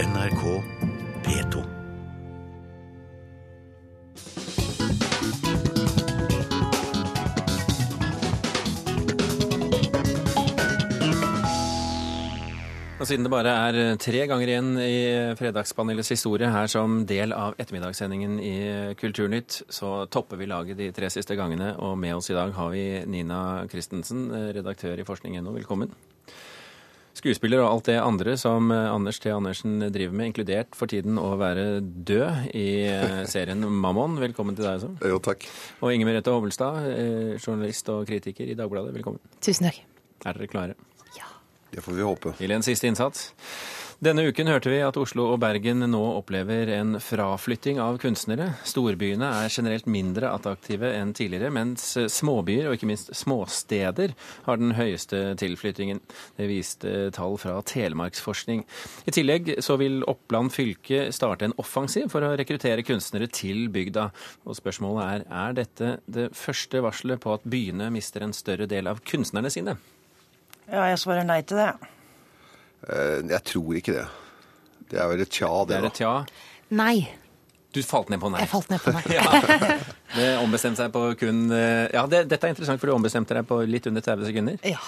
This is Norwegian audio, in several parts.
NRK P2. Og siden det bare er eh, tre ganger igjen i Fredagspanelets historie her som del av ettermiddagssendingen i Kulturnytt, så topper vi laget de tre siste gangene. Og med oss i dag har vi Nina Christensen, eh, redaktør i forskning.no. Velkommen. Skuespiller og alt det andre som eh, Anders T. Andersen driver med, inkludert for tiden å være død i serien Mammon. Velkommen til deg også. Jo, takk. Og Inger Merete Hovelstad, journalist og kritiker i Dagbladet. Velkommen. Tusen takk. Er dere klare? Ja. Det får vi håpe. Til en siste innsats. Denne uken hørte vi at Oslo og Bergen nå opplever en fraflytting av kunstnere. Storbyene er generelt mindre attraktive enn tidligere, mens småbyer, og ikke minst småsteder, har den høyeste tilflyttingen. Det viste tall fra Telemarksforskning. I tillegg så vil Oppland fylke starte en offensiv for å rekruttere kunstnere til bygda. Og spørsmålet er er dette det første varselet på at byene mister en større del av kunstnerne sine? Ja, jeg svarer nei til det. Eh, Jeg tror ikke det. Det er vel et tja, Det det, er et ja. Nei. Du falt ned på nei. Jeg falt ned på nei. Ja. Det ombestemte seg på kun eh, Ja, det, dette er interessant, for du ombestemte deg på litt under 30 sekunder. Ja.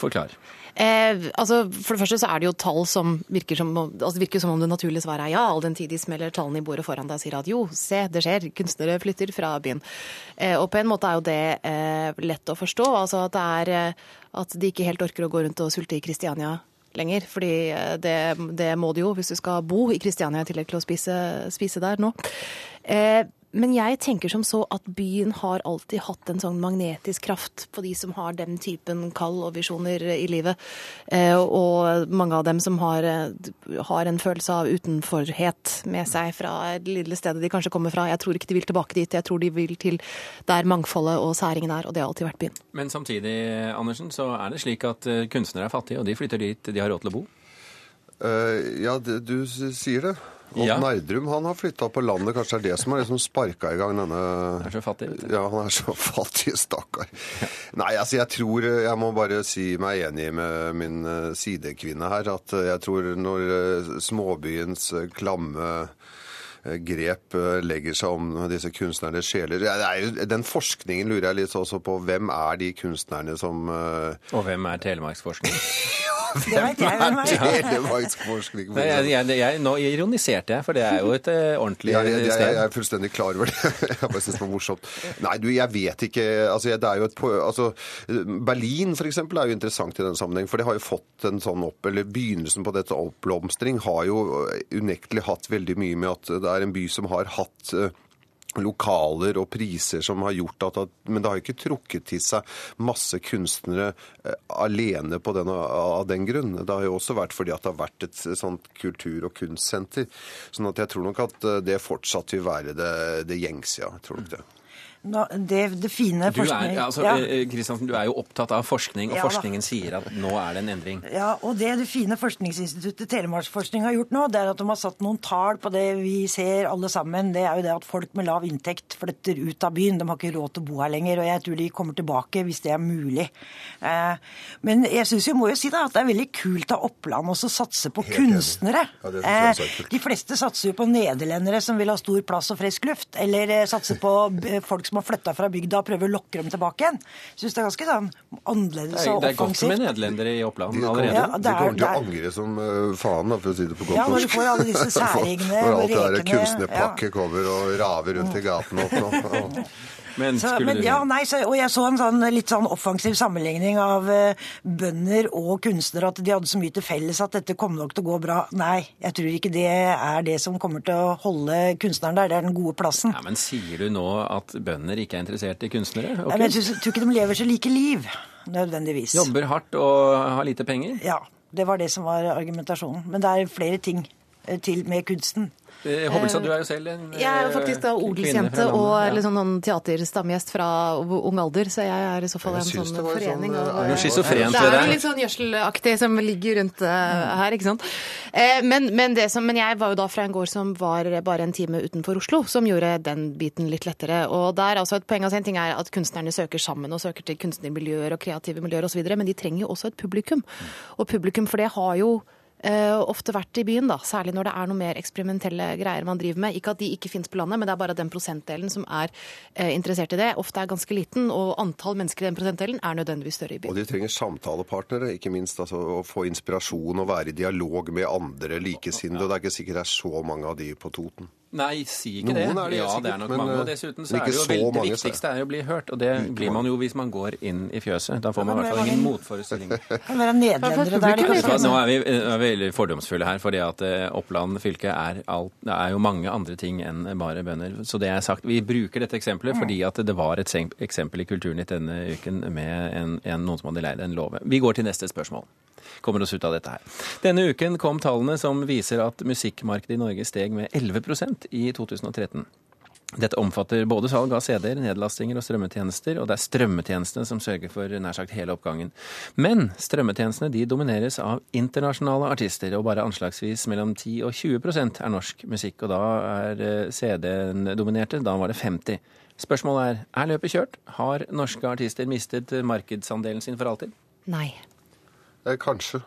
Forklar. Eh, altså, for det første så er det jo tall som virker som, altså virker som om det naturlige svaret er ja, all den tid de smeller tallene i bordet foran deg og sier at jo, se, det skjer, kunstnere flytter fra byen. Eh, og på en måte er jo det eh, lett å forstå, altså at det er eh, at de ikke helt orker å gå rundt og sulte i Kristiania lenger, fordi eh, det, det må du jo hvis du skal bo i Kristiania i tillegg til å spise, spise der nå. Eh, men jeg tenker som så at byen har alltid hatt en sånn magnetisk kraft på de som har den typen kall og visjoner i livet. Eh, Og mange av dem som har, eh, har en følelse av utenforhet med seg fra det lille stedet de kanskje kommer fra. Jeg tror ikke de vil tilbake dit. Jeg tror de vil til der mangfoldet og særingen er, og det har alltid vært byen. Men samtidig, Andersen, så er det slik at eh, kunstnere er fattige, og de flytter dit de har råd til å bo. Eh, Ja, det, du sier det. Odd Ja. Nerdrum han har flytta på landet. Kanskje det er det som har liksom sparka i gang denne Er så fattig. Ja, han er så fattig, stakkar. Nei, altså jeg tror Jeg må bare si meg enig med min eh, sidekvinne her. At eh, jeg tror når eh, småbyens eh, klamme eh, grep eh, legger seg om disse kunstnernes sjeler. Det er jo, den forskningen lurer jeg litt også på. Hvem er de kunstnerne som eh, Og hvem er Telemarksforskning? Det hvem er. Telemarksforskning Nei, jeg, jeg, jeg, nå ironiserte jeg, for det er jo et eh, ordentlig Ja, jeg, jeg, sted. jeg er fullstendig klar over det. Jeg bare syns det var morsomt. Nei, du, jeg vet ikke. Altså, det er jo et, altså, Berlin for eksempel er jo interessant i den sammenheng, for det har jo fått en sånn opp, eller begynnelsen på dette oppblomstring har jo unektelig hatt veldig mye med at det er en by som har hatt eh, lokaler og priser som har gjort at, at Men det har ikke trukket til seg masse kunstnere eh, alene på den, av den grunn. Det har jo også vært fordi at det har vært et sånt kultur- og kunstsenter. Sånn at jeg tror nok at eh, det fortsatt vil være det, det gjengse, ja. Jeg tror nok det. Nå, det, det fine Du er, forskning... altså, Ja. eh, Kristiansen, du er jo opptatt av forskning, og Ja forskningen sier at nå er det en endring. Ja, og det det fine forskningsinstituttet Telemarksforskning har gjort nå, det er at de har satt noen tall på det vi ser alle sammen. Det er jo det at folk med lav inntekt flytter ut av byen. De har ikke råd til å bo her lenger, og jeg tror de kommer tilbake hvis det er mulig. Eh, men jeg syns jo, må jo si da at det er veldig kult av Oppland også å satse på Helt kunstnere. Ja, er Eh, de fleste satser jo på nederlendere som vil ha stor plass og frisk luft, eller eh, satser på eh, folk som har flytta fra bygda og prøver å lokke dem tilbake igjen. Syns det er ganske sånn annerledes og offensivt. det er godt med nederlendere i Oppland De allerede. Ja, de det er- kommer til å angre som eh, faen, da, for å si det på godt Ja, når du får alle disse særegne Når alt det der rekene, kommer og raver rundt i gatene. og- og- og- Men Så, men, ja, nei, så, og jeg så en sånn litt sånn offensiv sammenligning av uh, bønder og kunstnere, at de hadde så mye til felles at dette kommer nok til å gå bra. Nei, jeg tror ikke det er det som kommer til å holde kunstneren der. Det er den gode plassen. ja, Men sier du nå at bønder ikke er interessert i kunstnere? Okay. Nei, men jeg tror ikke de lever så like liv, nødvendigvis. Jobber hardt og har lite penger? Ja, det var det som var argumentasjonen. Men det er flere ting eh, til med kunsten. Eh, Hobbelstad, du er jo selv en Jeg er jo faktisk da eh, odelsjente og ja. eller sånn noen teaterstamgjest fra ung alder, så jeg er i så fall en sånn forening sånn, av eh, schizofrent Det er jo litt sånn gjødselaktig som ligger rundt eh, her, ikke sant. Eh, Men, men, det som, men jeg var jo da fra en gård som var bare en time utenfor Oslo, som gjorde den biten litt lettere. Og der, altså et poeng av sin ting er at kunstnerne søker sammen og søker til kunstnermiljøer og kreative miljøer osv., men de trenger jo også et publikum. Og publikum for det har jo eh, ofte vært i byen, da. Særlig når det er noe mer eksperimentelle greier man driver med. Ikke at de ikke fins på landet, men det er bare at den prosentdelen som er eh, interessert i det, ofte er ganske liten. Og antall mennesker i den prosentdelen er nødvendigvis større i byen. Og de trenger samtalepartnere, ikke minst. Altså, å få inspirasjon og være i dialog med andre likesinnede. Og det er ikke sikkert det er så mange av de på Toten. Nei, si ikke Noen det. er det ja, sikkert, det er nok men, mange. eh, Og dessuten så er det jo veldig, det mange, viktigste er jo å bli hørt. Og det blir man jo hvis man går inn i fjøset. Da får man i hvert fall ingen motforestilling motforestillinger. Kan være nederlendere der. de Ja, kanskje- nå er vi, er vi veldig fordomsfulle her, fordi at eh, Oppland fylke er, alt, det er jo mange andre ting enn bare bønder. Så det er sagt, Vi bruker dette eksempelet fordi at det var et eksempel i Kulturnytt denne uken med en, en, noen som hadde leid en låve. Vi går til neste spørsmål. Kommer oss ut av dette her. Denne uken kom tallene som viser at musikkmarkedet i Norge steg med 11% i 2013. Dette omfatter både salg av CD-er, nedlastinger og strømmetjenester, og det er strømmetjenestene som sørger for nær sagt hele oppgangen. Men strømmetjenestene de domineres av internasjonale artister, og bare anslagsvis mellom 10 og 20% er norsk musikk. Og da er eh, CD-en dominerte, da var det 50 Spørsmålet er er løpet kjørt? Har norske artister mistet markedsandelen sin for alltid? Nei. Eh, kanskje.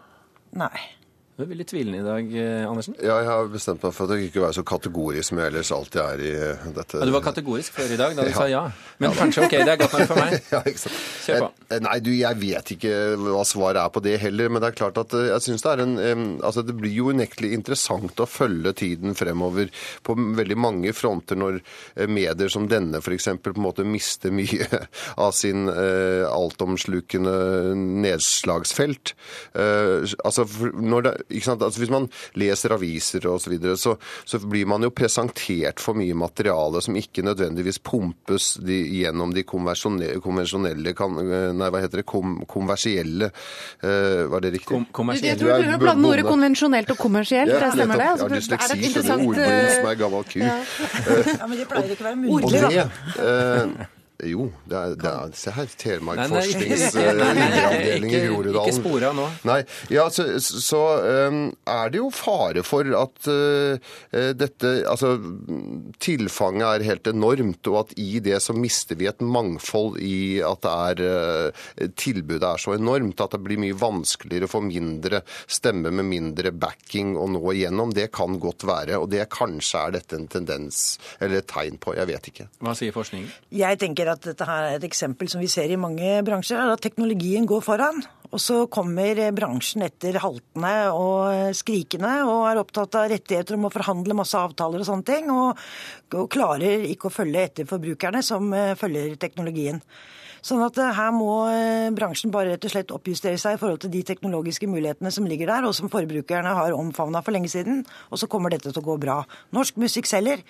Nei. Du er veldig tvilende i dag, eh, Andersen. Ja, jeg har bestemt meg for at jeg ikke være så kategorisk som jeg ellers alltid er i eh, dette. Ja, du var kategorisk før i dag da du Ja. sa ja. Men kanskje ok, det er godt nok for meg. Ja. Kjør på. Eh, Nei, du, jeg vet ikke hva svaret er på det heller, men det er klart at eh, jeg synes det er en Altså, det blir jo unektelig interessant å følge tiden fremover på veldig mange fronter når eh, medier som denne f.eks. på en måte mister mye av sin eh, altomslukende nedslagsfelt. Eh, altså, det? Altså, hvis man leser aviser og så videre, så, så blir man jo presentert for mye materiale som ikke nødvendigvis pumpes de, gjennom de konvensjonelle, konvensjonelle kan, Nei, hva heter det? Kom, konversielle eh, Var det riktig? Kom, Jeg tror du har blandet ordet konvensjonelt og kommersielt. Ja, det stemmer det? Altså, ja, dysleksi, er det et er interessant, ordblind som eh, er gammel ku. Ja, Men det pleier ikke å være mulig. Da. Eh, Jo, det er, det er Se her, Telemark Nei, nei, ikke- forsknings nei, nei, nei, underavdeling i ikke- Groruddalen. ikke spore av nå. Nei, ja, så, så um, er det jo fare for at uh, dette Altså, tilfanget er helt enormt, og at i det så mister vi et mangfold i at det er uh, Tilbudet er så enormt at det blir mye vanskeligere for mindre stemme med mindre backing å nå igjennom. Det kan godt være, og det kanskje er dette en tendens eller et tegn på. Jeg vet ikke. Hva sier forskningen? Jeg tenker at dette her er et eksempel som vi ser i mange bransjer, er at teknologien går foran. Og så kommer bransjen etter haltende og skrikende og er opptatt av rettigheter om å forhandle masse avtaler og sånne ting, og, og klarer ikke å følge etter forbrukerne som eh, følger teknologien. Sånn at eh, her må eh, bransjen bare rett og slett oppjustere seg i forhold til de teknologiske mulighetene som ligger der, og som forbrukerne har omfavna for lenge siden. Og så kommer dette til å gå bra. Norsk musikk selger.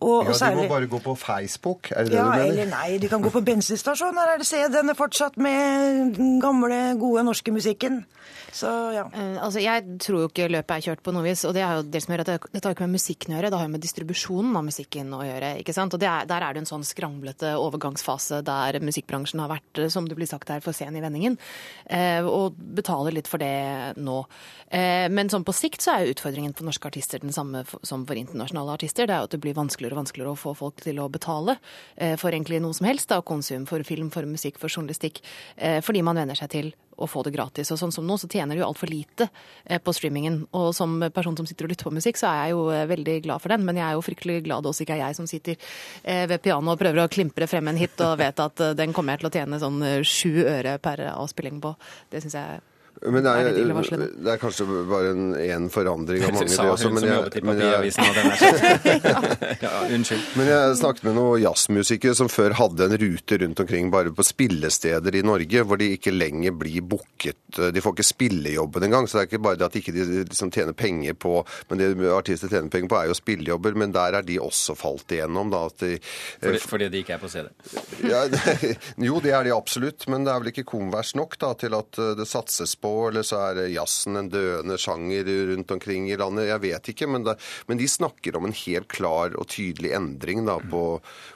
Og, og særlig... gå på Facebook, er det Ja, eller nei, du kan gå på bensinstasjon, Her er det CD-ene fortsatt med den gamle, gode norske musikken. Så ja. Eh, Altså, Jeg tror jo ikke løpet er kjørt på noe vis. og det er jo det som gjør at det, Dette har ikke med musikken å gjøre, det har jo med distribusjonen av musikken å gjøre. ikke sant? Og det er, Der er det en sånn skranglete overgangsfase der musikkbransjen har vært, eh, som det blir sagt her, for sen i vendingen. Eh, og betaler litt for det nå. Eh, men sånn på sikt så er utfordringen for norske artister den samme som for internasjonale artister. Det er jo at det blir vanskeligere og vanskeligere å få folk til å betale for egentlig noe som helst. Da, konsum for film, for musikk, for journalistikk. Fordi man venner seg til å få det gratis. Og sånn som nå, så tjener de jo altfor lite eh, på streamingen. Og som person som sitter og lytter på musikk, så er jeg jo eh, veldig glad for den. Men jeg er jo fryktelig glad det også ikke er jeg som sitter eh, ved pianoet og prøver å klimpre frem en hit og vet at den kommer jeg til å tjene sånn sju øre per avspilling på. Det syns jeg Men det er det er kanskje bare en, en forandring av mange. Det også, men som jeg- men jeg- papiravisen. og den så- ja, unnskyld. Men jeg snakket med noen jazzmusikere som før hadde en rute rundt omkring bare på spillesteder i Norge, hvor de ikke lenger blir booket. De får ikke spillejobben engang. Så det er ikke bare det at ikke de liksom tjener penger på Men det artister tjener penger på, er jo spillejobber. Men der er de også falt igjennom, da. At de, Fordi, fordi de ikke er på CD. ja, jo, det er de absolutt, men det er vel ikke konvers nok da, til at eh, det satses på, eller så er jazzen en døende sjanger rundt omkring i landet. Jeg vet ikke, men, det, men de snakker om en helt klar og tydelig endring da, på,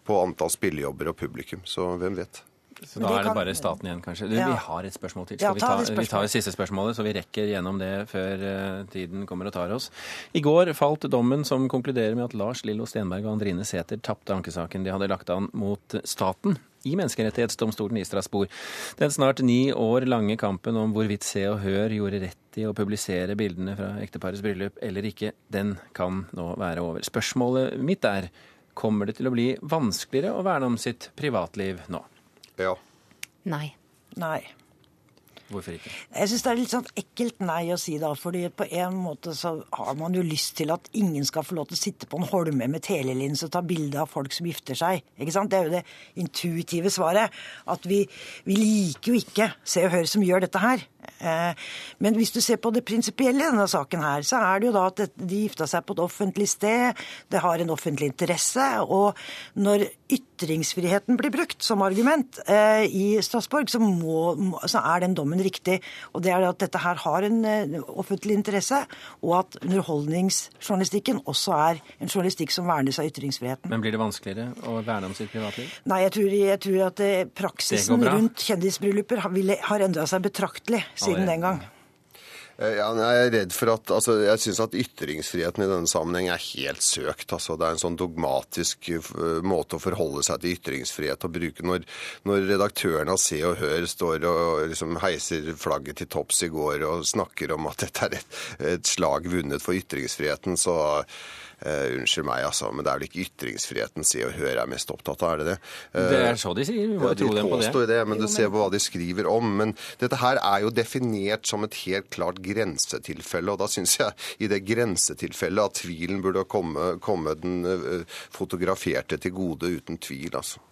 på antall spillejobber og publikum. Så hvem vet? Så da er det bare staten igjen, kanskje. Du, Ja. Vi har et spørsmål til. Skal vi, ta vi tar det siste spørsmålet, så vi rekker gjennom det før eh, tiden kommer og tar oss. I går falt dommen som konkluderer med at Lars Lillo Stenberg og Andrine Sæther tapte ankesaken de hadde lagt an mot staten i Menneskerettighetsdomstolen i Strasbourg. Den snart ni år lange kampen om hvorvidt Se og Hør gjorde rett i å publisere bildene fra ekteparets bryllup eller ikke, den kan nå være over. Spørsmålet mitt er kommer det til å bli vanskeligere å verne om sitt privatliv nå? Ja. Nei. Nei. Hvorfor ikke? Jeg syns det er litt sånn ekkelt nei å si da, fordi på en måte så har man jo lyst til at ingen skal få lov til å sitte på en holme med telelinse og ta bilde av folk som gifter seg. Ikke sant? Det er jo det intuitive svaret. At vi, vi liker jo ikke Se og Hør som gjør dette her. Eh, Men hvis du ser på det prinsipielle i denne saken her, så er det jo da at de gifta seg på et offentlig sted, det har en offentlig interesse, og når ytringsfriheten blir brukt som argument eh, i Strasbourg, så, må, så er den dommen riktig. Og det er at dette her har en eh, offentlig interesse, og at underholdningsjournalistikken også er en journalistikk som vernes av ytringsfriheten. Men blir det vanskeligere å verne om sitt privatliv? Nei, jeg tror, jeg tror at eh, praksisen rundt kjendisbrylluper har, har endra seg betraktelig siden Allerede. den gang. Eh, Ja, jeg er redd for at, altså, jeg syns at ytringsfriheten i denne sammenheng er helt søkt. Altså, det er en sånn dogmatisk eh, måte å forholde seg til ytringsfrihet å bruke. Når, når redaktøren av Se og Hør står og liksom heiser flagget til topps i går og snakker om at dette er et, et slag vunnet for ytringsfriheten, så eh, Unnskyld meg, altså, men det er vel ikke ytringsfriheten Se og Hør er mest opptatt av, er det det? Uh, Det er så de sier. Vi må ja, tro dem på det. påstår det, men du ser på hva de skriver om. Men dette her er jo definert som et helt klart grensetilfelle, og da syns jeg i det grensetilfellet at tvilen burde komme, komme den uh, fotograferte til gode, uten tvil, altså.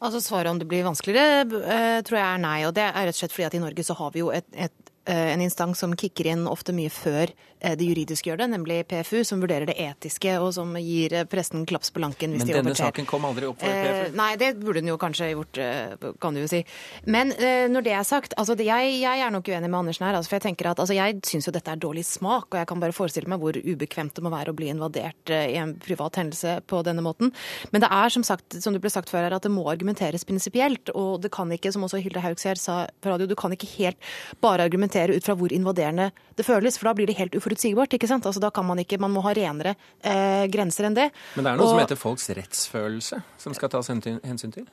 Altså Svaret om det blir vanskeligere, eh, tror jeg er nei. Og det er rett og slett fordi at i Norge så har vi jo et, et, eh, en instans som kicker inn ofte mye før eh, det juridiske gjør det, nemlig PFU, som vurderer det etiske, og som gir eh, pressen klaps på lanken hvis Men de denne saken kom aldri opp for Eh, PFU. nei, det burde den jo kanskje gjort, eh, kan du jo si. Men eh, når det er sagt, altså jeg, jeg er nok uenig med Andersen her. Altså, for jeg tenker at altså, jeg syns jo dette er dårlig smak, og jeg kan bare forestille meg hvor ubekvemt det må være å bli invadert eh, i en privat hendelse på denne måten. Men det er som sagt, som det ble sagt før her, at det må argumenteres prinsipielt. Og det kan ikke, som også Hilde Haugsher sa på radio, du kan ikke helt bare argumentere ut fra hvor invaderende det føles, for da blir det helt uforutsigbart. ikke sant? Altså, da kan man ikke, man må ha renere eh, grenser enn det. Men det er noe Og- som heter folks rettsfølelse, som skal tas hensyn til.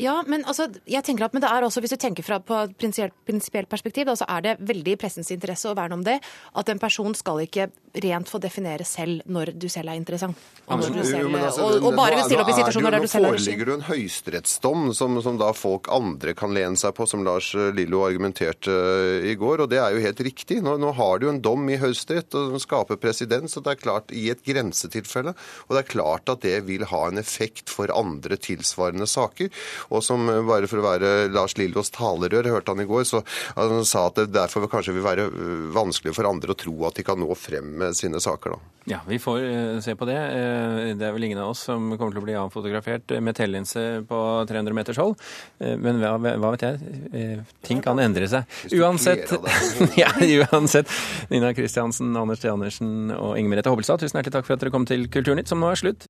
Ja, men altså, jeg tenker at men det er også, Hvis du tenker fra på et prinsipielt- perspektiv, da, så er det veldig i pressens interesse å verne om det. At en person skal ikke rent få definere selv når du selv er interessant. Og, selv, altså, og, og bare stille opp i er situasjoner der du selv er Nå foreligger det en høyesterettsdom som, som da folk andre kan lene seg på, som Lars Lillo argumenterte eh, i går, og det er jo helt riktig. Nå, nå har du en dom i Høyesterett og som skaper presedens, og det er klart i et grensetilfelle. Og det er klart at det vil ha en effekt for andre tilsvarende saker. Og som eh, bare for å være Lars Lillos talerør, jeg hørte han i går, så han sa at det derfor kanskje vil være eh, vanskelig for andre å tro at de kan nå frem med sine saker, da. Ja, vi får eh, se på det. Det er vel ingen av oss som kommer til å bli avfotografert med tellinse på 300 meters hold. Men hva, hva vet jeg? Ting kan endre seg. Uansett, ja, uansett. Nina Kristiansen, Anders T. Andersen og Inger Merete Hobbelstad, tusen hjertelig takk for at dere kom til Kulturnytt, som nå er slutt.